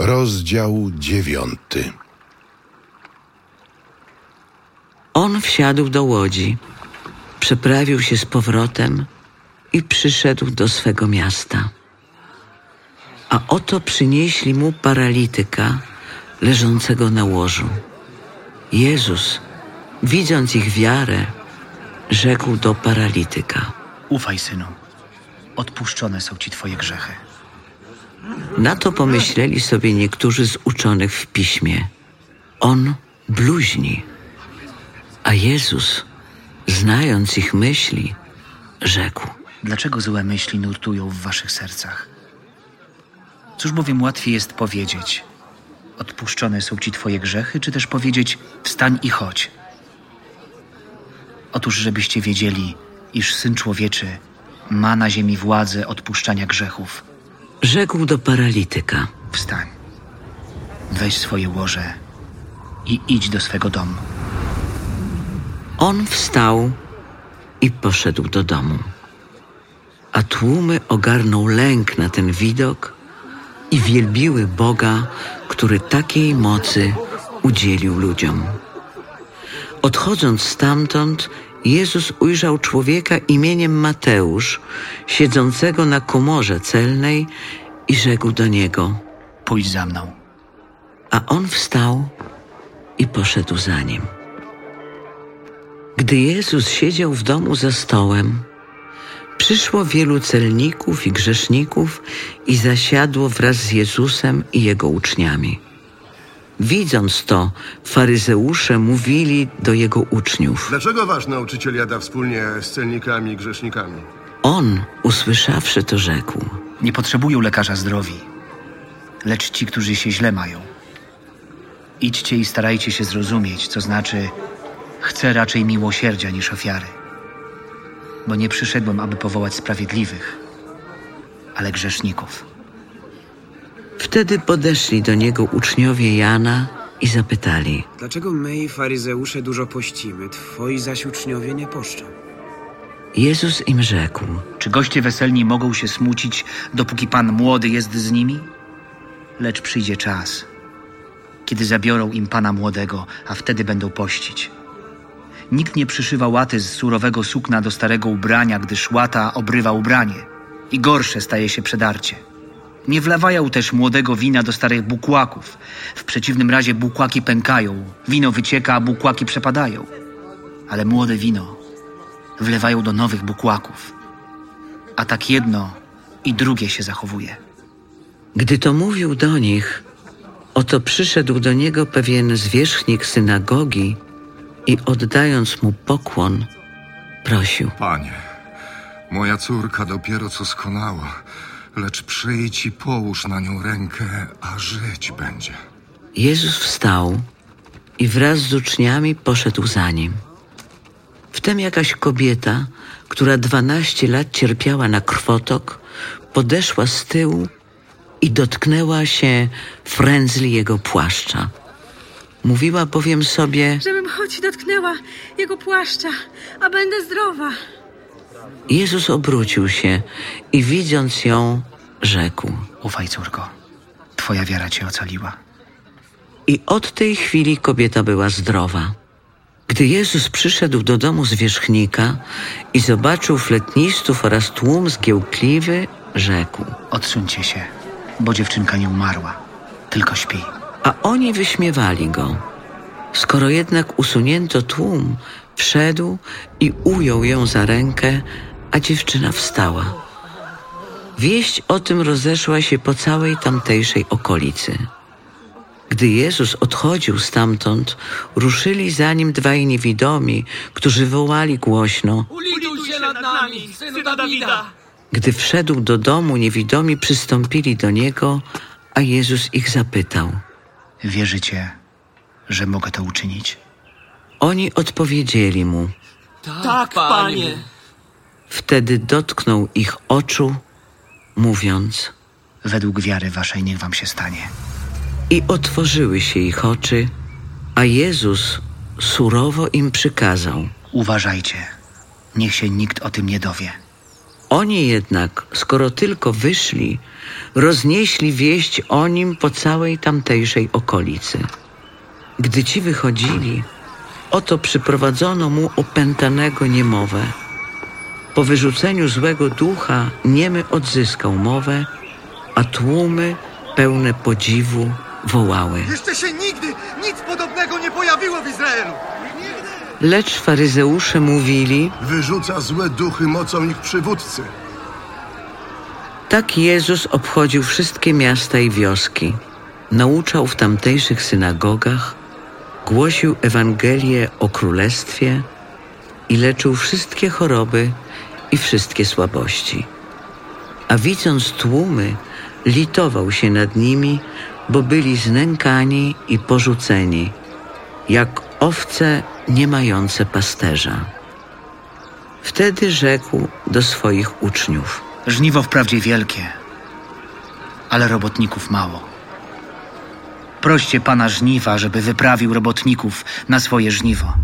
Rozdział dziewiąty. On wsiadł do łodzi, przeprawił się z powrotem i przyszedł do swego miasta. A oto przynieśli mu paralityka leżącego na łożu. Jezus, widząc ich wiarę, rzekł do paralityka. Ufaj, synu. Odpuszczone są ci twoje grzechy. Na to pomyśleli sobie niektórzy z uczonych w piśmie. On bluźni. A Jezus, znając ich myśli, rzekł. Dlaczego złe myśli nurtują w waszych sercach? Cóż bowiem łatwiej jest powiedzieć: Odpuszczone są ci twoje grzechy, czy też powiedzieć: Wstań i chodź. Otóż, żebyście wiedzieli, iż syn człowieczy ma na ziemi władzę odpuszczania grzechów. Rzekł do paralityka. Wstań, weź swoje łoże i idź do swego domu. On wstał i poszedł do domu. A tłumy ogarnął lęk na ten widok i wielbiły Boga, który takiej mocy udzielił ludziom. Odchodząc stamtąd, Jezus ujrzał człowieka imieniem Mateusz, siedzącego na komorze celnej i rzekł do niego, Pójdź za mną. a on wstał i poszedł za nim. Gdy Jezus siedział w domu za stołem, przyszło wielu celników i grzeszników i zasiadło wraz z Jezusem i jego uczniami. Widząc to, faryzeusze mówili do jego uczniów. Dlaczego wasz nauczyciel jada wspólnie z celnikami i grzesznikami? On, usłyszawszy to, rzekł. Nie potrzebują lekarza zdrowi, lecz ci, którzy się źle mają. Idźcie i starajcie się zrozumieć, co znaczy chcę raczej miłosierdzia niż ofiary. Bo nie przyszedłem, aby powołać sprawiedliwych, ale grzeszników. Wtedy podeszli do niego uczniowie Jana i zapytali. Dlaczego my i faryzeusze dużo pościmy, twoi zaś uczniowie nie poszczą? Jezus im rzekł. Czy goście weselni mogą się smucić, dopóki pan młody jest z nimi? Lecz przyjdzie czas, kiedy zabiorą im pana młodego, a wtedy będą pościć. Nikt nie przyszywa łaty z surowego sukna do starego ubrania, gdyż łata obrywa ubranie i gorsze staje się przedarcie. Nie wlewają też młodego wina do starych bukłaków. W przeciwnym razie bukłaki pękają, wino wycieka, a bukłaki przepadają. Ale młode wino wlewają do nowych bukłaków. A tak jedno i drugie się zachowuje. Gdy to mówił do nich, oto przyszedł do niego pewien zwierzchnik synagogi i oddając mu pokłon, prosił. Panie, moja córka dopiero co skonała, lecz przyjdź i połóż na nią rękę, a żyć będzie. Jezus wstał i wraz z uczniami poszedł za nim. Wtem jakaś kobieta, która dwanaście lat cierpiała na krwotok, podeszła z tyłu i dotknęła się frędzli jego płaszcza. Mówiła bowiem sobie, żebym choć dotknęła jego płaszcza, a będę zdrowa. Jezus obrócił się i widząc ją, rzekł. Ufaj, córko, twoja wiara cię ocaliła. I od tej chwili kobieta była zdrowa. Gdy Jezus przyszedł do domu zwierzchnika i zobaczył fletnistów oraz tłum zgiełkliwy, rzekł. Odsuńcie się, bo dziewczynka nie umarła, tylko śpi. A oni wyśmiewali go. Skoro jednak usunięto tłum, wszedł i ujął ją za rękę, a dziewczyna wstała. Wieść o tym rozeszła się po całej tamtejszej okolicy. Gdy Jezus odchodził stamtąd, ruszyli za nim dwaj niewidomi, którzy wołali głośno. Ulituj się nad nami, synu Dawida! Gdy wszedł do domu, niewidomi przystąpili do niego, a Jezus ich zapytał. Wierzycie, że mogę to uczynić? Oni odpowiedzieli mu. Tak, panie! Wtedy dotknął ich oczu, mówiąc. Według wiary waszej niech wam się stanie. I otworzyły się ich oczy, a Jezus surowo im przykazał. Uważajcie, niech się nikt o tym nie dowie. Oni jednak, skoro tylko wyszli, roznieśli wieść o nim po całej tamtejszej okolicy. Gdy ci wychodzili, oto przyprowadzono mu opętanego niemowę. Po wyrzuceniu złego ducha niemy odzyskał mowę, a tłumy pełne podziwu wołały. Jeszcze się nigdy nic podobnego nie pojawiło w Izraelu. Lecz faryzeusze mówili, Wyrzuca złe duchy mocą ich przywódcy. Tak Jezus obchodził wszystkie miasta i wioski, nauczał w tamtejszych synagogach, głosił Ewangelię o Królestwie i leczył wszystkie choroby i wszystkie słabości. A widząc tłumy, litował się nad nimi, bo byli znękani i porzuceni, jak owce nie mające pasterza. Wtedy rzekł do swoich uczniów – Żniwo wprawdzie wielkie, ale robotników mało. Proście pana żniwa, żeby wyprawił robotników na swoje żniwo.